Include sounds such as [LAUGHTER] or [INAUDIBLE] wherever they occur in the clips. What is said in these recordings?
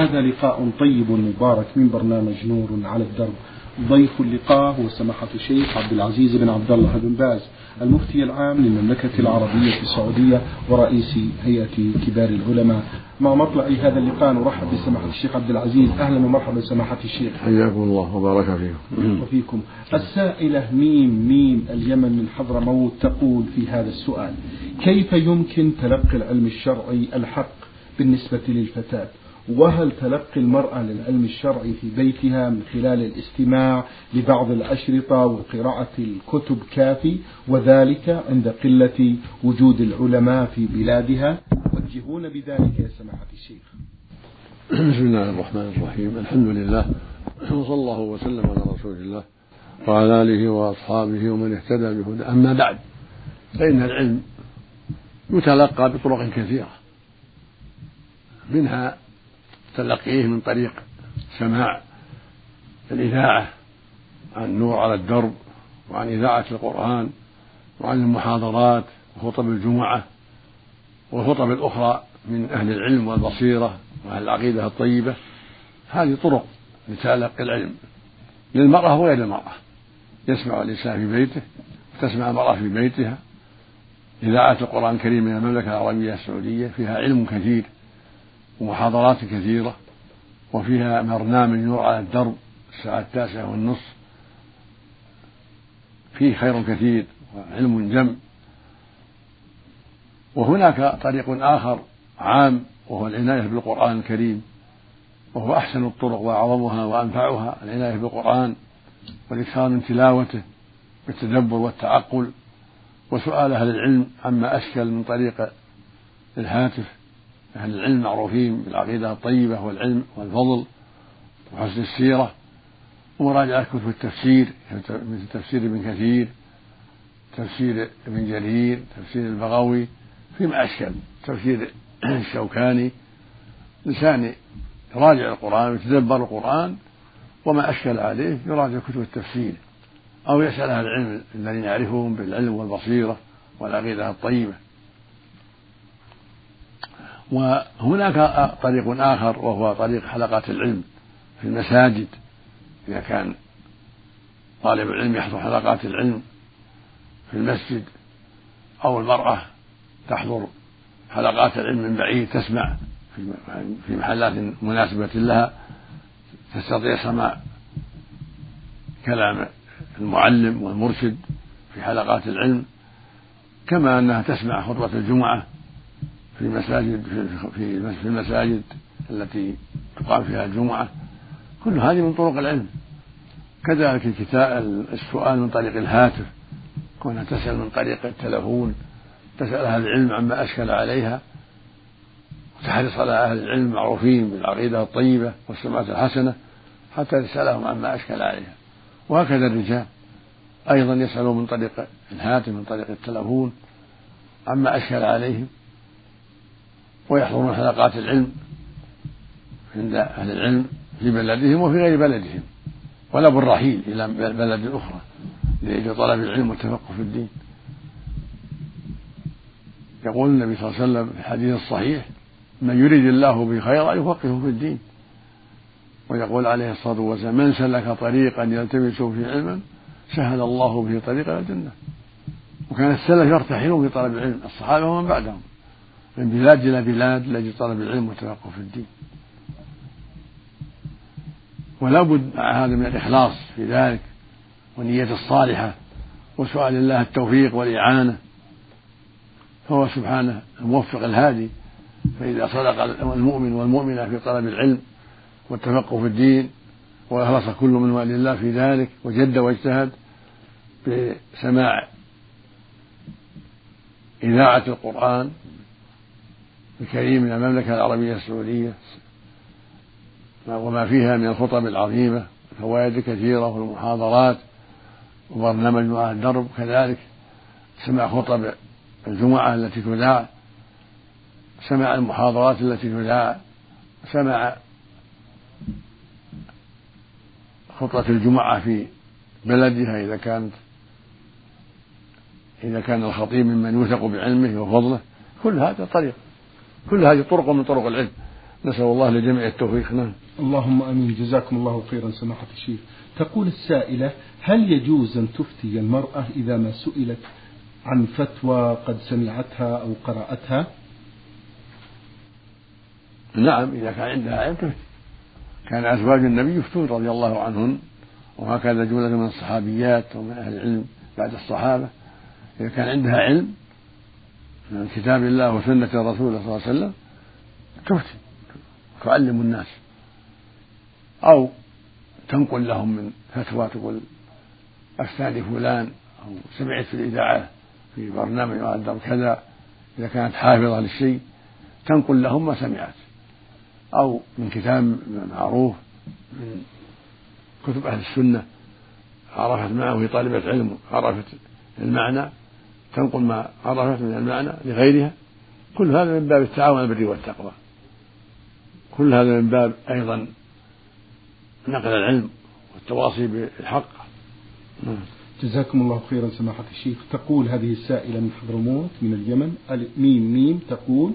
هذا لقاء طيب مبارك من برنامج نور على الدرب. ضيف اللقاء هو سماحة الشيخ عبد العزيز بن عبد الله بن باز المفتي العام للمملكة العربية السعودية ورئيس هيئة كبار العلماء. مع مطلع هذا اللقاء نرحب بسماحة الشيخ عبد العزيز. أهلا ومرحبا سماحة الشيخ. حياكم الله وبارك فيكم. وفيكم السائلة ميم ميم اليمن من حضرموت تقول في هذا السؤال كيف يمكن تلقي العلم الشرعي الحق بالنسبة للفتاة؟ وهل تلقي المرأة للعلم الشرعي في بيتها من خلال الاستماع لبعض الأشرطة وقراءة الكتب كافي وذلك عند قلة وجود العلماء في بلادها؟ وجهون بذلك يا سماحة الشيخ. بسم الله الرحمن الرحيم. الحمد لله. وصلى الله وسلم على رسول الله وعلى آله وأصحابه ومن اهتدى بهدى أما بعد فإن العلم يتلقى بطرق كثيرة منها تلقيه من طريق سماع الإذاعة عن نور على الدرب وعن إذاعة القرآن وعن المحاضرات وخطب الجمعة والخطب الأخرى من أهل العلم والبصيرة وأهل العقيدة الطيبة. هذه طرق لتلقي العلم. للمرأة وغير المرأة. يسمع الإنسان في بيته وتسمع المرأة في بيتها. إذاعة القرآن الكريم من المملكة العربية السعودية فيها علم كثير. ومحاضرات كثيرة وفيها برنامج نور على الدرب الساعة التاسعة والنصف. فيه خير كثير وعلم جم. وهناك طريق آخر عام وهو العناية بالقرآن الكريم. وهو أحسن الطرق وأعظمها وأنفعها العناية بالقرآن والإكثار من تلاوته بالتدبر والتعقل. وسؤال أهل العلم عما أشكل من طريق الهاتف أهل العلم معروفين بالعقيدة الطيبة والعلم والفضل وحسن السيرة ومراجعة كتب التفسير مثل تفسير ابن كثير تفسير ابن جرير تفسير البغوي فيما أشكل. تفسير [CLEARS THROAT] الشوكاني لسان يراجع القرآن ويتدبر القرآن وما أشكل عليه يراجع كتب التفسير. أو يسأل أهل العلم الذين يعرفهم بالعلم والبصيرة والعقيدة الطيبة. وهناك طريق آخر وهو طريق حلقات العلم في المساجد. إذا كان طالب العلم يحضر حلقات العلم في المسجد أو المرأة تحضر حلقات العلم من بعيد تسمع في محلات مناسبة لها تستطيع سماع كلام المعلم والمرشد في حلقات العلم كما أنها تسمع خطبة الجمعة في مساجد في في المساجد التي تقام فيها الجمعة. كل هذه من طرق العلم. كذلك الكتاب السؤال من طريق الهاتف. كونها تسأل من طريق التلفون تسأل أهل العلم عما أشكل عليها. وتحرص على أهل العلم المعروفين بالعقيدة الطيبة والسمعة الحسنة حتى تسألهم عما أشكل عليها. وهكذا الرجال أيضا يسألون من طريق الهاتف من طريق التلفون عما أشكل عليهم. ويحضرون حلقات العلم عند أهل العلم في بلدهم وفي غير بلدهم ولا بالرحيل إلى بلد أخرى لأجل طلب العلم والتفقه في الدين. يقول النبي صلى الله عليه وسلم في الحديث الصحيح من يريد الله به خيرا يفقهه في الدين. ويقول عليه الصلاة والسلام من سلك طريقا يلتمس فيه علما سهل الله به طريقا إلى الجنة. وكان السلف يرتحلون في طلب العلم الصحابة ومن بعدهم. من بلاد إلى بلاد لأجل طلب العلم والتفقه في الدين. ولا بد مع هذا من الإخلاص في ذلك والنية الصالحة وسؤال الله التوفيق والإعانة. فهو سبحانه الموفق الهادي. فإذا صدق المؤمن والمؤمنة في طلب العلم والتفقه في الدين وأخلص كل من والي الله في ذلك وجد واجتهد بسماع إذاعة القرآن الكريم من المملكة العربية السعودية. وما فيها من الخطب العظيمة الفوائد كثيرة والمحاضرات وبرنامج مع الدرب كذلك. سمع خطب الجمعة التي تذاع سمع المحاضرات التي تذاع سمع خطبة الجمعة في بلدها إذا كانت إذا كان الخطيب ممن يوثق بعلمه وفضله. كل هذا طريق. كل هذه طرق من طرق العلم. نسأل الله لجميع التوفيق. نعم. اللهم آمين. جزاكم الله خيرا سماحة الشيخ. تقول السائلة هل يجوز أن تفتي المرأة إذا ما سئلت عن فتوى قد سمعتها أو قرأتها؟ نعم إذا كان عندها علم تفتي. كان أزواج النبي يفتون رضي الله عنهن وهكذا جملة من الصحابيات ومن أهل العلم بعد الصحابة. إذا كان عندها علم من كتاب الله وسنة الرسول صلى الله عليه وسلم تفتي تعلم الناس. أو تنقل لهم من فتوى تقول أفتى فلان أو سمعت في الإذاعة في برنامج يقدم كذا إذا كانت حافظة للشيء تنقل لهم ما سمعت. أو من كتاب معروف من كتب أهل السنة عرفت معه طالبة علم عرفت المعنى. تنقل ما عرفت من المعنى لغيرها. كل هذا من باب التعاون على البر والتقوى. كل هذا من باب أيضا نقل العلم والتواصي بالحق. نعم. جزاكم الله خيرا سماحة الشيخ. تقول هذه السائلة من حضرموت من اليمن ميم ميم تقول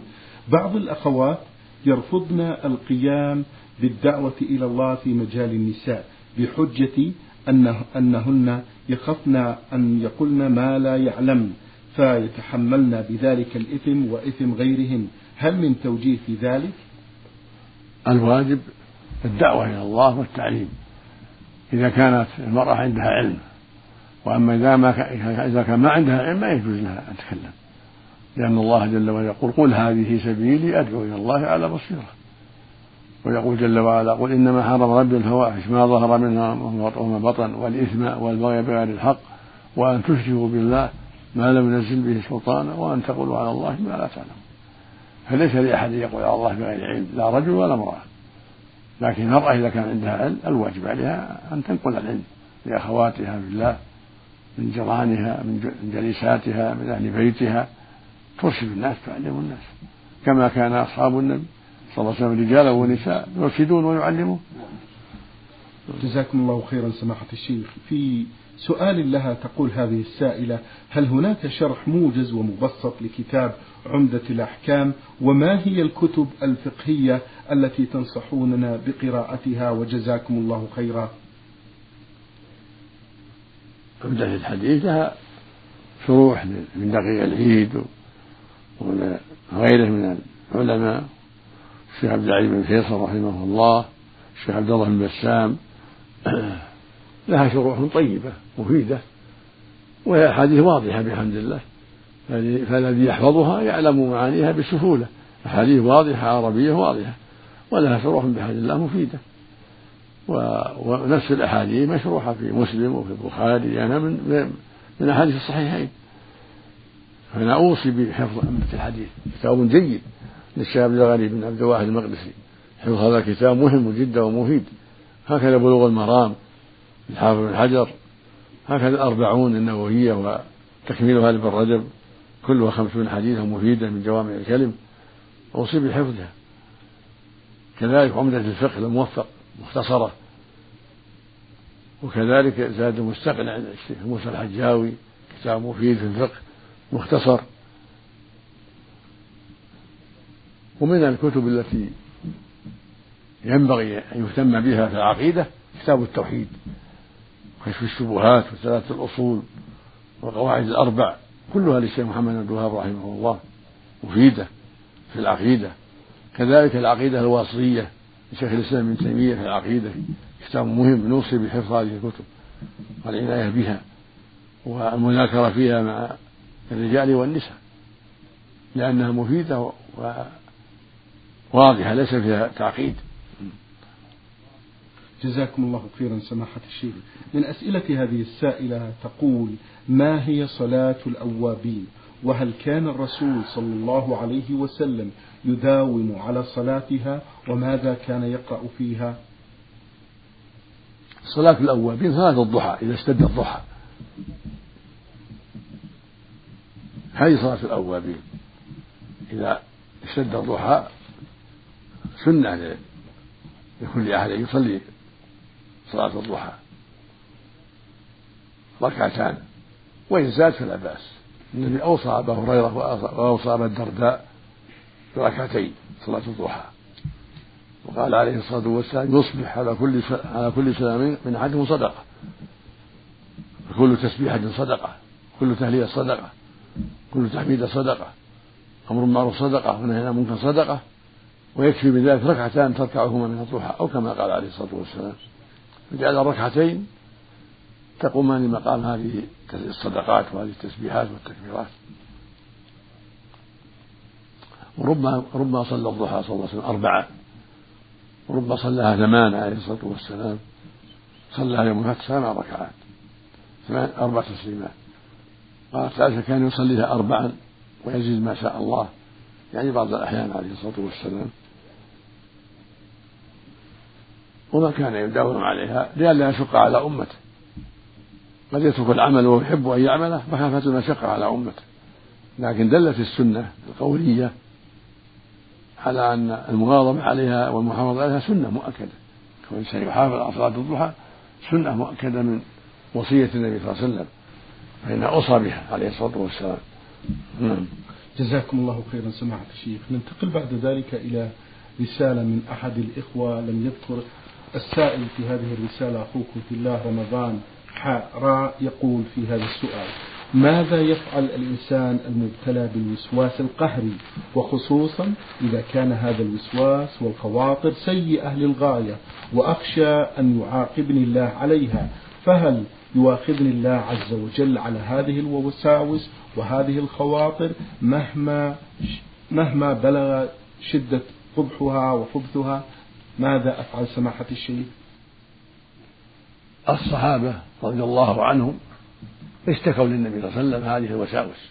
بعض الأخوات يرفضن القيام بالدعوة إلى الله في مجال النساء بحجة أنه أنهن يخفن أن يقولن ما لا يعلمن فيتحملن بذلك الإثم وإثم غيرهن. هل من توجيه في ذلك؟ الواجب الدعوة إلى الله والتعليم. إذا كانت المرأة عندها علم وأما إذا ما إذا كان ما عندها علم ما يجوز لها أن تتكلم. لأن الله جل وعلا يقول قل هذه سبيلي أدعو إلى الله على بصيرة. ويقول جل وعلا قل إنما حرم ربي الفواحش ما ظهر منها وما بطن والإثم والبغي بغير الحق وأن تشركوا بالله ما لم ينزل به سلطانا وأن تقولوا على الله ما لا تعلمون. فليس لأحد يقول على الله بغير علم لا رجل ولا امرأة. لكن المرأة إذا كان عندها علم الواجب عليها أن تنقل العلم لأخواتها بالله من جيرانها من جليساتها من أهل بيتها. ترشد الناس تعلم الناس. كما كان أصحاب النبي صلى الله عليه وسلم رجالا ونساء يرشدون ويعلمون. جزاكم الله خيرا سماحة الشيخ. في سؤال لها تقول هذه السائلة هل هناك شرح موجز ومبسط لكتاب عمدة الأحكام؟ وما هي الكتب الفقهية التي تنصحوننا بقراءتها؟ وجزاكم الله خيرا. عمدة الحديث لها شروح من دقيق العيد وغيره من العلماء الشيخ عبد العزيز بن فيصل رحمه الله الشيخ عبد الله بن بسام. [CLEARS THROAT] لها شروح طيبة مفيدة وهي أحاديث واضحة بحمد الله. فالذي يحفظها يعلم معانيها بسهولة. أحاديث واضحة عربية واضحة ولها شروح بحمد الله مفيدة. ونفس الأحاديث مشروحة في مسلم وفي البخاري. يعني من من أحاديث الصحيحين. فأنا أوصي بحفظ أمة الحديث. كتاب جيد للشيخ عبد الغني بن عبد الواحد المقدسي. حفظ هذا الكتاب مهم جدا ومفيد. هكذا بلوغ المرام. الحافظ بن حجر. هكذا الأربعون النووية وتكميلها لابن رجب كلها خمسون حديثا مفيدا من جوامع الكلم أوصي بحفظها. كذلك عمدة الفقه الموفق مختصرة. وكذلك زاد المستقنع عند الشيخ موسى الحجاوي كتاب مفيد في الفقه مختصر. ومن الكتب التي ينبغي أن يهتم بها في العقيدة كتاب التوحيد. كشف الشبهات وثلاثة الأصول والقواعد الأربع كلها للشيخ محمد بن الوهاب رحمه الله مفيدة في العقيدة. كذلك العقيدة الواصلية لشيخ الإسلام ابن تيمية في العقيدة كتاب مهم نوصي بحفظ هذه الكتب والعناية بها والمذاكرة فيها مع الرجال والنساء لأنها مفيدة وواضحة ليس فيها تعقيد. جزاكم الله خيرا سماحة الشيخ. من أسئلة هذه السائلة تقول ما هي صلاة الأوابين؟ وهل كان الرسول صلى الله عليه وسلم يداوم على صلاتها؟ وماذا كان يقرأ فيها؟ صلاة الأوابين صلاة الضحى إذا اشتد الضحى. هذه صلاة الأوابين. إذا اشتد الضحى سنة لكل أحد أن يصلي. صلاة الضحى. ركعتان. وإن زاد فلا بأس. النبي أوصى أبا هريرة وأوصى أبا الدرداء بركعتين صلاة الضحى. وقال عليه الصلاة والسلام يصبح على كل على كل سلام من أحدهم صدقة. كل تسبيحة صدقة. كل تهليل صدقة. كل تحميد صدقة. أمر معروف صدقة. ونهي عن منكر صدقة. ويكفي بذلك ركعتان تركعهما من الضحى. أو كما قال عليه الصلاة والسلام. فجعل الركعتين تقومان مقام هذه الصدقات وهذه التسبيحات والتكبيرات. وربما ربما صلى الضحى صلى الله عليه وسلم أربعة. وربما صلاها ثمان عليه الصلاة والسلام. صلاها يوم الفتح ثمان ركعات ثمان أربع تسليمات. قالت عائشة كان يصليها أربعا ويزيد ما شاء الله. يعني بعض الأحيان عليه الصلاة والسلام وما كان يداوم عليها لئلا يشق على أمته. قد يترك العمل وهو يحب أن يعمله مخافة المشقة على أمته. لكن دلت السنة القولية على أن المواظبة عليها والمحافظة عليها سنة مؤكدة. كون الإنسان يحافظ على صلاة الضحى سنة مؤكدة من وصية النبي صلى الله عليه وسلم فإنها أوصى بها عليه الصلاة والسلام. نعم. جزاكم الله خيرا سماحة الشيخ. ننتقل بعد ذلك إلى رسالة من أحد الإخوة لم يذكر السائل في هذه الرسالة أخوكم في الله رمضان حاء يقول في هذا السؤال ماذا يفعل الإنسان المبتلى بالوسواس القهري؟ وخصوصا إذا كان هذا الوسواس والخواطر سيئة للغاية وأخشى أن يعاقبني الله عليها فهل يواخذني الله عز وجل على هذه الوساوس وهذه الخواطر مهما مهما بلغ شدة قبحها وخبثها ماذا أفعل سماحة الشيخ؟ الصحابة رضي الله عنهم اشتكوا للنبي صلى الله عليه وسلم هذه الوساوس.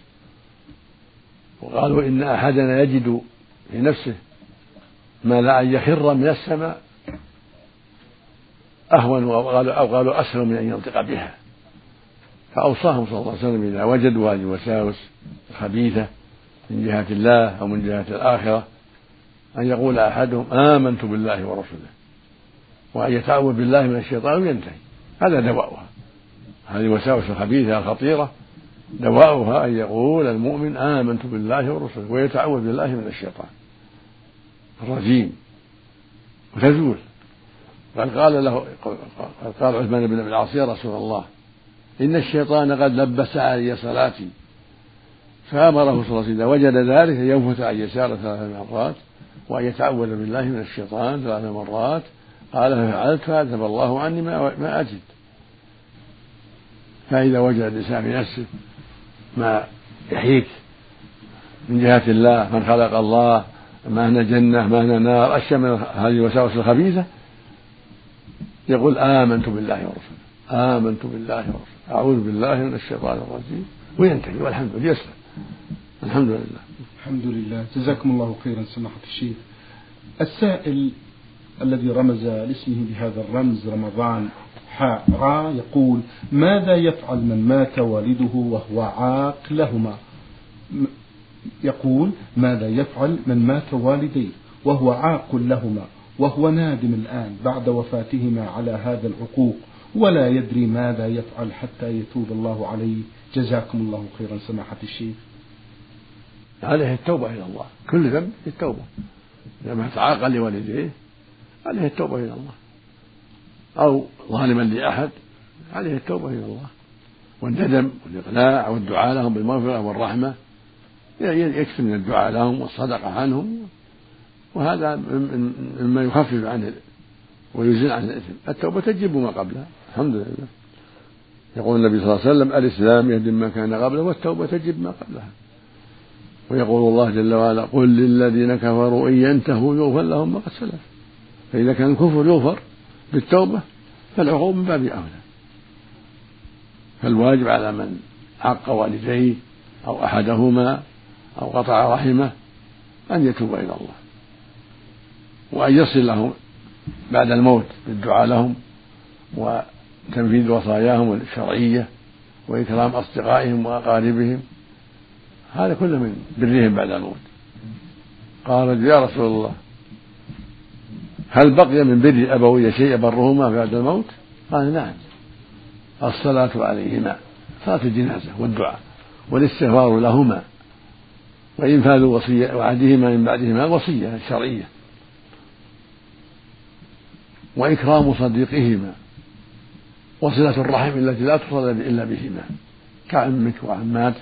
وقالوا إن أحدنا يجد في نفسه ما لا أن يخر من السماء أهون أو قالوا, أو قالوا أسهل من أن ينطق بها. فأوصاهم صلى الله عليه وسلم إذا وجدوا هذه الوساوس الخبيثة من جهة الله أو من جهة الآخرة. أن يقول أحدهم آمنت بالله ورسوله وأن يتعوذ بالله من الشيطان وينتهي هذا دواؤها. هذه الوساوس الخبيثة الخطيرة. دواؤها أن يقول المؤمن آمنت بالله ورسوله ويتعوذ بالله من الشيطان. الرجيم وتزول. قال قال له قال عثمان بن أبي العاص يا رسول الله إن الشيطان قد لبس علي صلاتي فأمره صلى الله عليه وسلم. وجد ذلك ينفث عن يساره ثلاث مرات. وأن يتعوذ بالله من الشيطان ثلاث مرات. قال ففعلت فأذهب الله عني ما أجد. فإذا وجد الإنسان في نفسه ما يحيك من جهة الله من خلق الله ما هنا جنة ما هنا نار أشياء من هذه الوساوس الخبيثة يقول آمنت بالله ورسوله آمنت بالله ورسوله أعوذ بالله من الشيطان الرجيم. وينتهي والحمد لله يسلم. الحمد لله. الحمد لله. جزاكم الله خيرا سماحة الشيخ. السائل الذي رمز لاسمه بهذا الرمز رمضان حاء را يقول ماذا يفعل من مات والده وهو عاق لهما يقول ماذا يفعل من مات والديه وهو عاق لهما وهو نادم الآن بعد وفاتهما على هذا العقوق ولا يدري ماذا يفعل حتى يتوب الله عليه؟ جزاكم الله خيرا سماحة الشيخ. عليه التوبة إلى الله. كل ذنب التوبة. إذا مات عاقا لوالديه عليه التوبة إلى الله. أو ظالما لأحد عليه التوبة إلى الله. والندم والإقلاع والدعاء لهم بالمغفرة والرحمة. يكثر من الدعاء لهم والصدقة عنهم. وهذا مما يخفف عنه ويزيل عن الإثم. التوبة تجب ما قبلها. الحمد لله. يقول النبي صلى الله عليه وسلم الإسلام يهدم ما كان قبله والتوبة تجب ما قبلها. ويقول الله جل وعلا قل للذين كفروا إن ينتهوا يغفر لهم ما قد سلف. فإذا كان الكفر يغفر بالتوبة فالعقوبة من باب أولى. فالواجب على من عق والديه أو أحدهما أو قطع رحمه أن يتوب إلى الله. وأن يصل لهم بعد الموت بالدعاء لهم وتنفيذ وصاياهم الشرعية وإكرام أصدقائهم وأقاربهم. هذا كله من برهم بعد الموت. قال يا رسول الله هل بقي من بر أبوي شيء يبرهما بعد الموت؟ قال نعم. الصلاة عليهما. صلاة الجنازة والدعاء والاستغفار لهما وإنفاذ وصية وعدهما من بعدهما الوصية الشرعية وإكرام صديقهما وصلة الرحم التي لا تصل إلا بهما كعمك وعماتك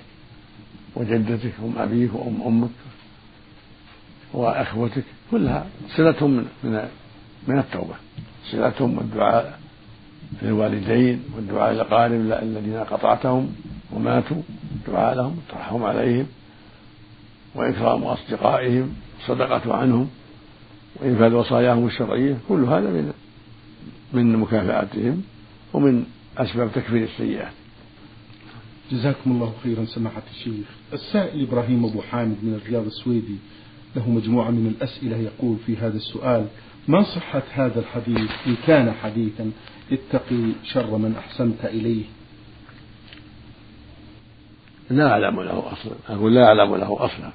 وجدتك وأم أبيك وأم أمك وأخوتك كلها صلتهم من من التوبة. صلتهم والدعاء للوالدين والدعاء للأقارب الذين قطعتهم وماتوا. الدعاء لهم الترحم عليهم. وإكرام أصدقائهم الصدقة عنهم. وإنفاذ وصاياهم الشرعية كل هذا من من مكافآتهم ومن أسباب تكفير السيئات. جزاكم الله خيرا سماحة الشيخ. السائل إبراهيم أبو حامد من الرياض السويدي له مجموعة من الأسئلة يقول في هذا السؤال ما صحة هذا الحديث؟ إن كان حديثا اتقي شر من أحسنت إليه. لا أعلم له أصلا. أقول لا أعلم له أصلا.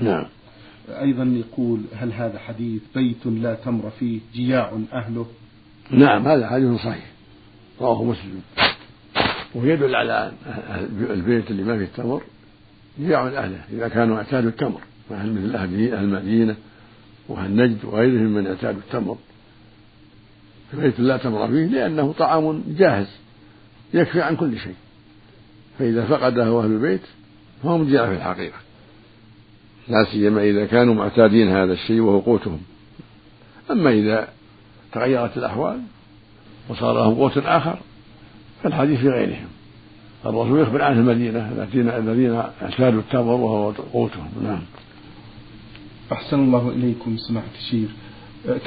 نعم. أيضا يقول هل هذا حديث بيت لا تمر فيه جياع أهله؟ نعم هذا حديث صحيح. رواه مسلم. ويدل على البيت اللي ما فيه التمر جياع أهله إذا كانوا اعتادوا التمر. مثل مثل أهل المدينة وأهل نجد وغيرهم من اعتادوا التمر. بيت لا تمر فيه لأنه طعام جاهز يكفي عن كل شيء. فإذا فقده أهل البيت فهم جاء في الحقيقة. لا سيما إذا كانوا معتادين هذا الشيء وهو قوتهم أما إذا تغيرت الأحوال وصار لهم قوت آخر فالحديث في غيرهم الرسول يخبر عن المدينة الذين الذين اعتادوا التمر وهو قوتهم. نعم. أحسن الله إليكم. سماحة الشيخ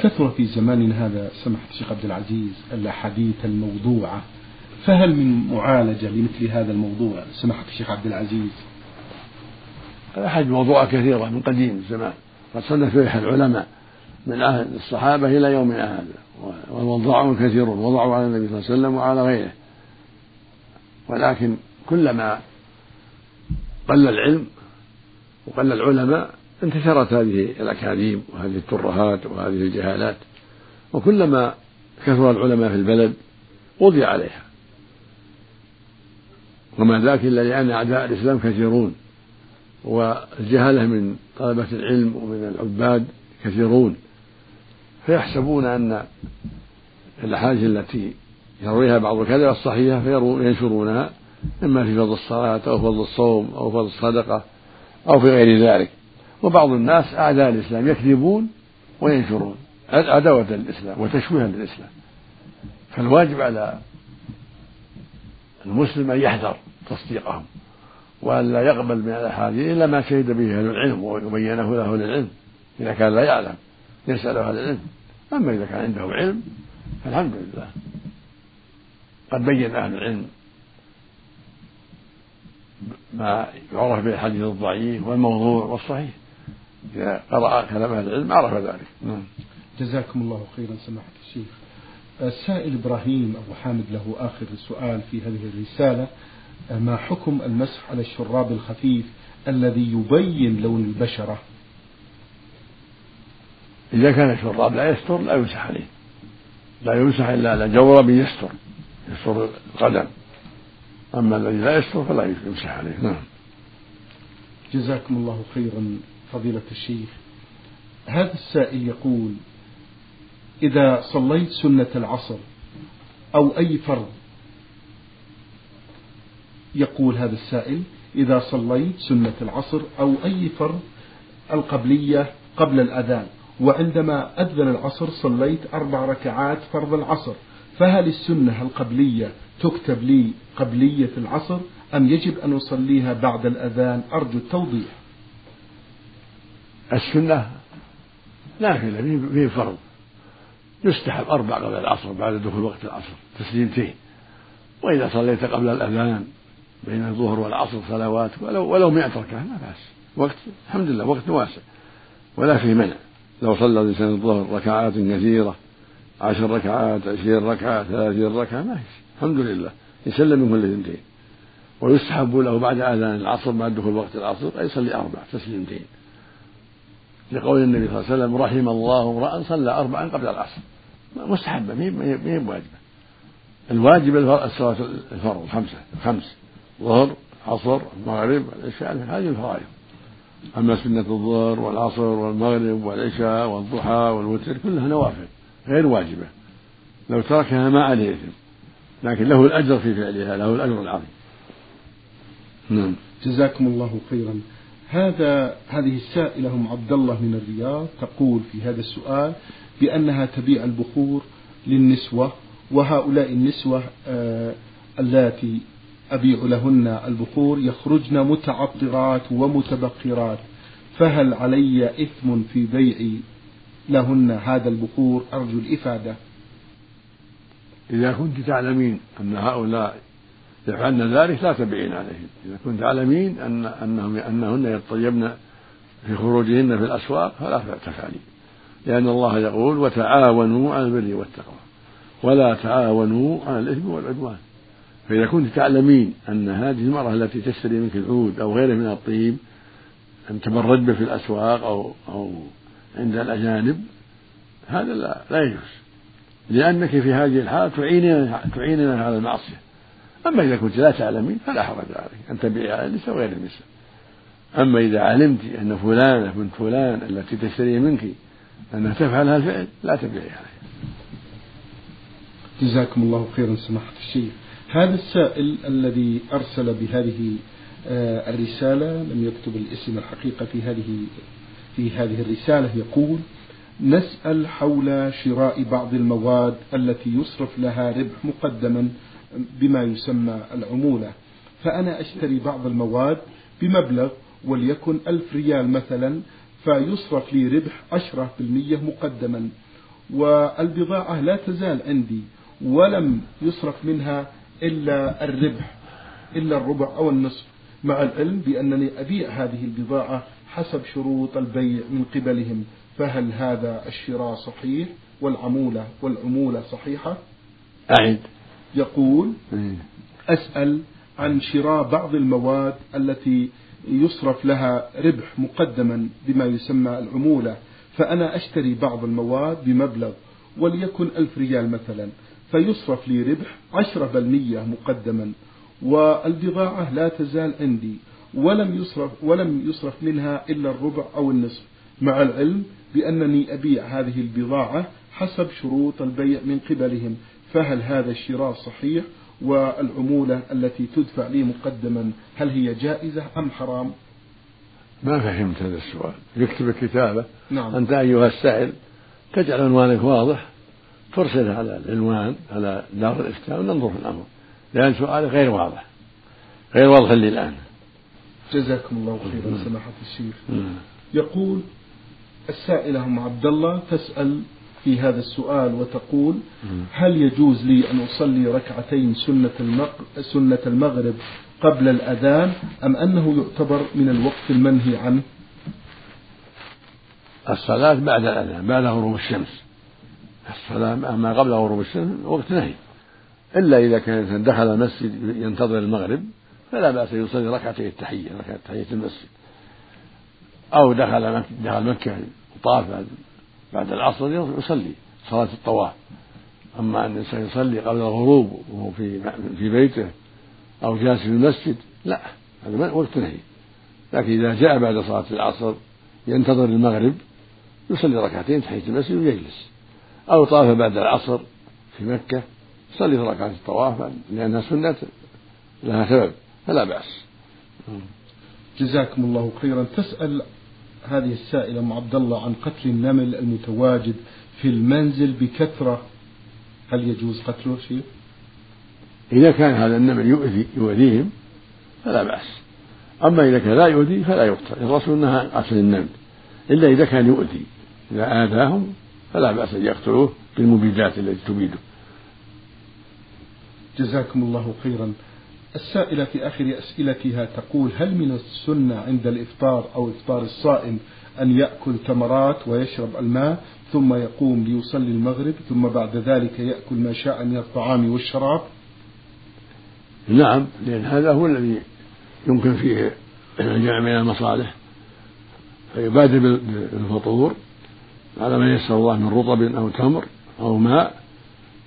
كثر في زماننا هذا سماحة الشيخ عبد العزيز الأحاديث الموضوعة. فهل من معالجة لمثل هذا الموضوع سماحة الشيخ عبد العزيز؟ الأحاديث موضوعة كثيرة من قديم الزمان. قد صنف فيها العلماء من عهد الصحابة إلى يومنا هذا والوضاعون كثيرون. وضعوا على النبي صلى الله عليه وسلم وعلى غيره. ولكن كلما قل العلم وقل العلماء انتشرت هذه الأكاذيب وهذه الترهات وهذه الجهالات وكلما كثر العلماء في البلد قضي عليها. وما ذاك إلا لأن أعداء الإسلام كثيرون والجهلة من طلبة العلم ومن العباد كثيرون. فيحسبون أن الأحاديث التي يرويها بعض الكذب الصحيحة فينشرونها إما في فضل الصلاة أو فضل الصوم أو فضل الصدقة أو في غير ذلك. وبعض الناس أعداء الإسلام يكذبون وينشرون عداوة للإسلام وتشويها للإسلام. فالواجب على المسلم أن يحذر تصديقهم وأن لا يقبل من الأحاديث إلا ما شهد به أهل العلم وبينه له أهل العلم. إذا كان لا يعلم يسأل أهل العلم. أما إذا كان عنده علم فالحمد لله. قد بين أهل العلم ما يعرف به الحديث الضعيف والموضوع والصحيح. إذا قرأ كلام أهل العلم عرف ذلك. نعم. جزاكم الله خيرا سماحة الشيخ. السائل إبراهيم أبو حامد له آخر سؤال في هذه الرسالة. ما حكم المسح على الشراب الخفيف الذي يبين لون البشرة؟ إذا كان الشراب لا يستر لا يمسح عليه. لا يمسح إلا على جورب يستر. يستر القدم أما الذي لا يستر فلا يمسح عليه. نعم. جزاكم الله خيرا فضيلة الشيخ. هذا السائل يقول إذا صليت سنة العصر أو أي فرض يقول هذا السائل إذا صليت سنة العصر أو أي فرض القبلية قبل الأذان وعندما أذن العصر صليت أربع ركعات فرض العصر. فهل السنة القبلية تكتب لي قبلية العصر أم يجب أن أصليها بعد الأذان؟ أرجو التوضيح. السنة نافلة فيه فرض. يستحب أربع قبل العصر بعد دخول وقت العصر تسليمتين وإذا صليت قبل الأذان بين الظهر والعصر صلوات ولو ولو 100 ركعة ما بأس. وقت الحمد لله وقت واسع. ولا فيه منع. لو صلى الإنسان الظهر ركعات كثيرة عشر ركعات عشرين ركعة ثلاثين ركعة ما الحمد لله. يسلم من كل اثنتين ويستحب له بعد أذان العصر بعد دخول وقت العصر أن يصلي أربع تسليمتين لقول النبي صلى الله عليه وسلم رحم الله امرأ صلى أربعا قبل العصر. مستحبة ما هي بواجبة الواجب الصلاة الفرض خمسة خمس ظهر عصر المغرب العشاء هذه الفرائض. أما سنة الظهر والعصر والمغرب والعشاء والضحى والوتر كلها نوافل. غير واجبة. لو تركها ما عليه إثم. لكن له الأجر في فعلها له الأجر العظيم. نعم. جزاكم الله خيرا. هذا هذه السائلة أم عبد الله من الرياض تقول في هذا السؤال بأنها تبيع البخور للنسوة وهؤلاء النسوة آه اللاتي أبيع لهن البخور يخرجن متعطرات ومتبخرات فهل علي إثم في بيع لهن هذا البخور أرجو الإفادة. إذا كنت تعلمين أن هؤلاء يفعلن ذلك لا تبعين عليهم. إذا كنت تعلمين أن أنهم أنهن يطيبن في خروجهن في الأسواق فلا تفعلي لأن الله يقول وتعاونوا على البر والتقوى. ولا تعاونوا على الإثم والعدوان. فإذا كنت تعلمين أن هذه المرأة التي تشتري منك العود أو غيره من الطيب أن تبرج به في الأسواق أو أو عند الأجانب هذا لا, لا يجوز. لأنك في هذه الحالة تعينين تعينين على المعصية. أما إذا كنت لا تعلمين فلا حرج عليك. أن تبيعي على النساء وغير النساء. أما إذا علمت أن فلانة بنت فلان التي تشتري منك أنها تفعل هذا الفعل لا تبيعي عليها. جزاكم الله خيرا سماحة الشيخ. هذا السائل الذي أرسل بهذه آه، الرسالة لم يكتب الاسم الحقيقة في هذه في هذه الرسالة يقول نسأل حول شراء بعض المواد التي يصرف لها ربح مقدما بما يسمى العمولة. فأنا أشتري بعض المواد بمبلغ وليكن ألف ريال مثلا فيصرف لي ربح عشرة بالمية مقدما. والبضاعة لا تزال عندي ولم يصرف منها إلا الربح إلا الربع أو النصف. مع العلم بأنني أبيع هذه البضاعة حسب شروط البيع من قبلهم فهل هذا الشراء صحيح والعمولة والعمولة صحيحة؟ أعد. يقول إيه. أسأل عن شراء بعض المواد التي يصرف لها ربح مقدما بما يسمى العمولة فأنا أشتري بعض المواد بمبلغ وليكن ألف ريال مثلا فيصرف لي ربح عشرة بالمية مقدما والبضاعة لا تزال عندي. ولم يصرف ولم يصرف منها إلا الربع أو النصف. مع العلم بأنني أبيع هذه البضاعة حسب شروط البيع من قبلهم فهل هذا الشراء صحيح؟ والعمولة التي تدفع لي مقدما هل هي جائزة أم حرام؟ ما فهمت هذا السؤال. يكتب الكتابة نعم. أنت أيها السائل تجعل عنوانك واضح. ترسله على العنوان على دار الإفتاء وننظر في الأمر لأن سؤالك غير واضح غير واضح لي الآن جزاكم الله خيرا سماحة الشيخ. يقول السائلة أم عبد الله تسأل في هذا السؤال وتقول هل يجوز لي أن أصلي ركعتين سنة سنة المغرب قبل الأذان أم أنه يعتبر من الوقت المنهي عنه؟ الصلاة بعد الأذان بعد غروب الشمس. الصلاة أما قبل غروب الشمس وقت نهي. إلا إذا كان دخل المسجد ينتظر المغرب فلا بأس يصلي ركعتي التحية ركعة تحية المسجد. أو دخل مكة دخل مكة وطاف بعد العصر يصلي صلاة الطواف. أما أن الإنسان يصلي قبل الغروب وهو في في بيته أو جالس في المسجد لا هذا وقت نهي. لكن إذا جاء بعد صلاة العصر ينتظر المغرب يصلي ركعتين تحية المسجد ويجلس. أو طاف بعد العصر في مكة يصلي في ركعة الطواف لأنها سنة لها سبب. فلا بأس. جزاكم الله خيرا. تسأل هذه السائلة أم عبد الله عن قتل النمل المتواجد في المنزل بكثرة. هل يجوز قتله شيء؟ إذا كان هذا النمل يؤذي يؤذيهم فلا بأس. أما إذا كان لا يؤذي فلا يقتل. الرسول نهى قتل النمل. إلا إذا كان يؤذي إذا آذاهم فلا بأس أن يقتلوه بالمبيدات التي تبيده. جزاكم الله خيرا. السائلة في آخر أسئلتها تقول هل من السنة عند الإفطار أو إفطار الصائم أن يأكل تمرات ويشرب الماء ثم يقوم ليصلي المغرب ثم بعد ذلك يأكل ما شاء من الطعام والشراب؟ نعم لأن هذا هو الذي يمكن فيه الجمع من المصالح. فيبادر بالفطور على ما يسر الله من رطب أو تمر أو ماء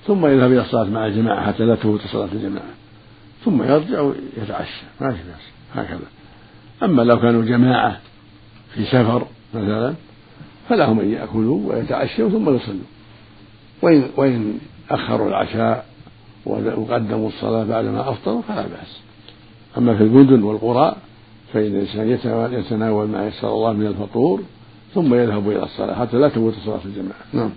ثم يذهب إلى الصلاة مع الجماعة حتى لا تفوت صلاة الجماعة. ثم يرجع ويتعشى. ما في بأس هكذا. أما لو كانوا جماعة في سفر مثلا فلهم أن يأكلوا ويتعشوا ثم يصلوا. وإن وإن أخروا العشاء وقدموا الصلاة بعدما أفطروا فلا بأس. أما في المدن والقرى فإن الإنسان يتناول ما يسر الله من الفطور ثم يذهب إلى الصلاة حتى لا تفوت صلاة الجماعة. نعم.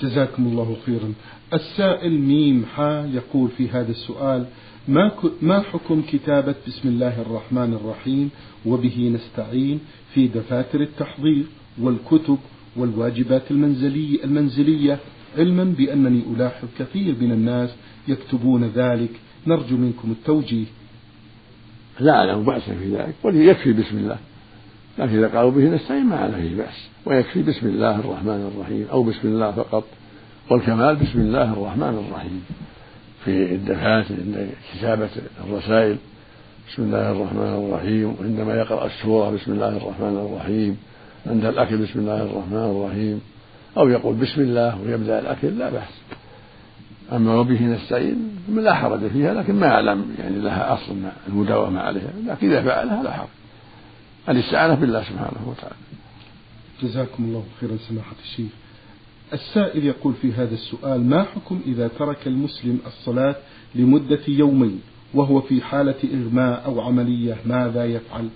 جزاكم الله خيرا. السائل ميم حا يقول في هذا السؤال ما ما حكم كتابة بسم الله الرحمن الرحيم وبه نستعين في دفاتر التحضير والكتب والواجبات المنزلية المنزلية علما بأنني ألاحظ كثير من الناس يكتبون ذلك. نرجو منكم التوجيه. لا أعلم بأسا في ذلك. وليكفي بسم الله. لكن إذا قالوا به نستعين ما على فيه بأس. ويكفي بسم الله الرحمن الرحيم أو بسم الله فقط. والكمال بسم الله الرحمن الرحيم. في الدفاتر عند كتابة الرسائل بسم الله الرحمن الرحيم. وعندما يقرأ السورة بسم الله الرحمن الرحيم. عند الأكل بسم الله الرحمن الرحيم. أو يقول بسم الله ويبدأ الأكل لا بأس. أما وبه نستعين لا حرج فيها لكن ما أعلم يعني لها أصل المداومة عليها. لكن إذا فعلها لا حرج. الاستعانة بالله سبحانه وتعالى. جزاكم الله خيرا سماحة الشيخ. السائل يقول في هذا السؤال ما حكم إذا ترك المسلم الصلاة لمدة يومين وهو في حالة إغماء أو عملية؟ ماذا يفعل؟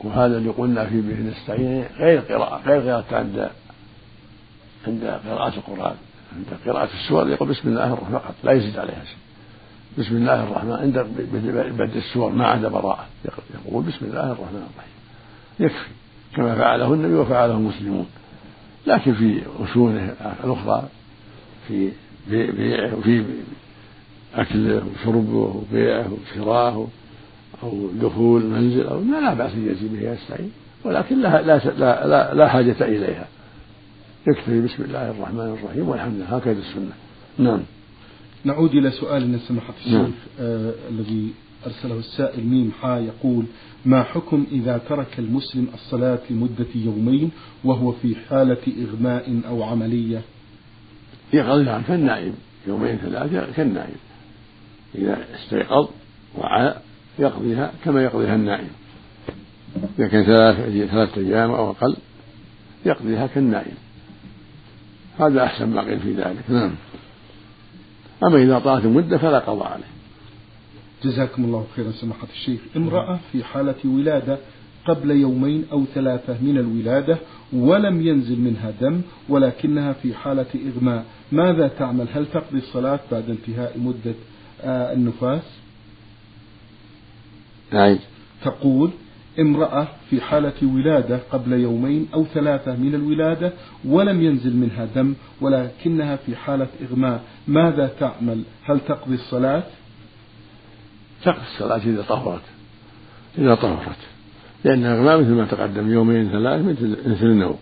وهذا اللي قلنا فيه به نستعين غير قراءة غير قراءة عند عند قراءة القرآن عند قراءة السور يقول بسم الله الرحمن فقط لا يزيد عليها شيء. بسم الله الرحمن عند بدء السور ما عدا براءة يقول بسم الله الرحمن الرحيم. يكفي كما فعله النبي وفعله المسلمون. لكن في أشونه الأخرى في بيعه وفي أكله وشربه وبيعه وشراه أو دخول منزل أو ما لا بأس يأتي به يستعين ولكن لا, لا, لا, لا حاجة إليها. يكفي بسم الله الرحمن الرحيم والحمد لله. هكذا السنة. نعم. نعود إلى سؤالنا سماحة الشيخ نعم. آه الذي أرسله السائل ميم حا يقول ما حكم إذا ترك المسلم الصلاة لمدة يومين وهو في حالة إغماء أو عملية؟ يقضيها كالنائم يومين ثلاثة كالنائم إذا استيقظ وعى يقضيها كما يقضيها النائم إذا كان ثلاثة ثلاثة أيام أو أقل يقضيها كالنائم هذا أحسن ما قيل في ذلك. نعم. أما إذا طالت المدة فلا قضاء عليه. جزاكم الله خيرا سماحة الشيخ. امرأة في حالة ولادة قبل يومين أو ثلاثة من الولادة ولم ينزل منها دم ولكنها في حالة إغماء. ماذا تعمل؟ هل تقضي الصلاة بعد انتهاء مدة آه، النفاس؟ نعم. تقول امرأة في حالة ولادة قبل يومين أو ثلاثة من الولادة ولم ينزل منها دم ولكنها في حالة إغماء. ماذا تعمل؟ هل تقضي الصلاة؟ تقضي الصلاة إذا طهرت إذا طهرت. لأن الإغماء مثل ما تقدم يومين ثلاث مثل مثل النوم.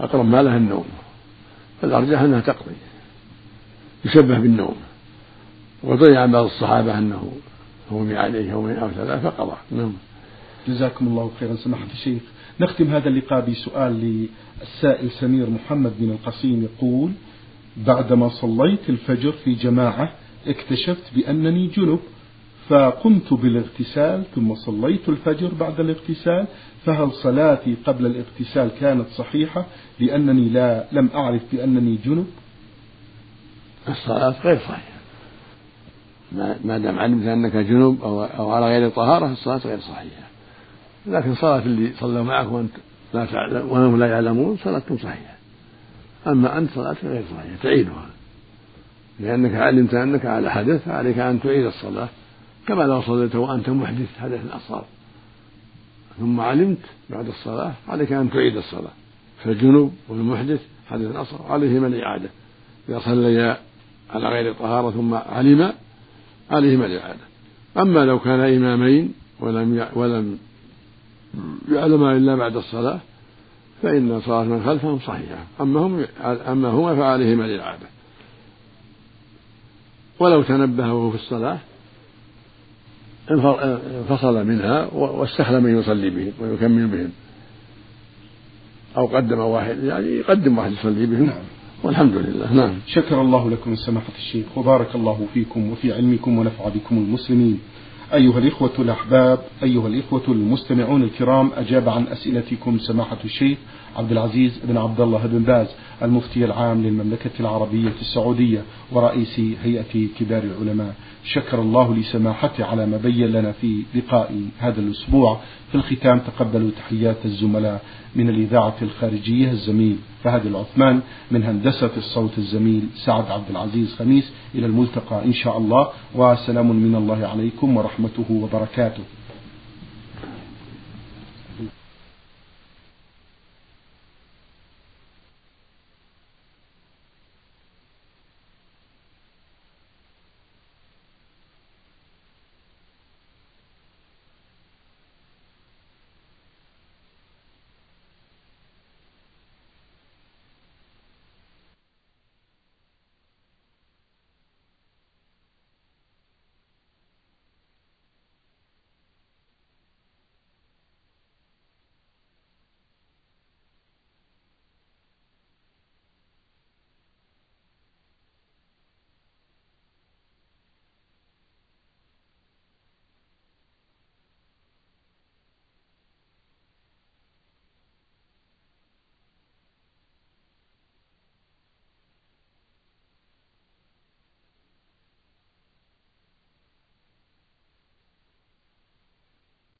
أقرب ما لها النوم. فالأرجح أنها تقضي يشبه بالنوم. وضيع عن بعض الصحابة أنه هو عليه يومين أو ثلاثة فقضى. نعم. جزاكم الله خيرا. سماحة الشيخ نختم هذا اللقاء بسؤال للسائل سمير محمد بن القصيم يقول بعدما صليت الفجر في جماعة اكتشفت بأنني جنب. فقمت بالاغتسال ثم صليت الفجر بعد الاغتسال فهل صلاتي قبل الاغتسال كانت صحيحة لأنني لا لم أعرف بأنني جنب؟ الصلاة غير صحيحة. ما دام علمت أنك جنب أو, أو على غير طهارة الصلاة غير صحيحة. لكن صلاة اللي صلوا معك وأنت لا تعلم وهم لا يعلمون صلاتهم صحيحة. أما أنت صلاتك غير صحيحة تعيدها. لأنك علمت أنك على حدث فعليك أن تعيد الصلاة. كما لو صليت وأنت محدث حدث أصغر ثم علمت بعد الصلاة عليك أن تعيد الصلاة. فالجنوب والمحدث حدث أصغر عليهما الإعادة. إذا صليا على غير طهارة ثم علم عليهما الإعادة. أما لو كان إمامين ولم ولم يعلما إلا بعد الصلاة فإن صلاة من خلفهم صحيحة. أما هم أما هما فعليهما الإعادة. ولو تنبه وهو في الصلاة انفصل منها واستخلى من يصلي بهم ويكمل بهم. أو قدم واحد يعني يقدم واحد يصلي بهم. نعم. والحمد لله نعم. شكر الله لكم سماحة الشيخ وبارك الله فيكم وفي علمكم ونفع بكم المسلمين. أيها الإخوة الأحباب أيها الإخوة المستمعون الكرام أجاب عن أسئلتكم سماحة الشيخ عبد العزيز بن عبد الله بن باز المفتي العام للمملكة العربية السعودية ورئيس هيئة كبار العلماء. شكر الله لسماحته على ما بين لنا في لقاء هذا الأسبوع. في الختام تقبلوا تحيات الزملاء من الإذاعة الخارجية الزميل فهد العثمان من هندسة الصوت الزميل سعد عبد العزيز خميس. إلى الملتقى إن شاء الله. وسلام من الله عليكم ورحمته وبركاته.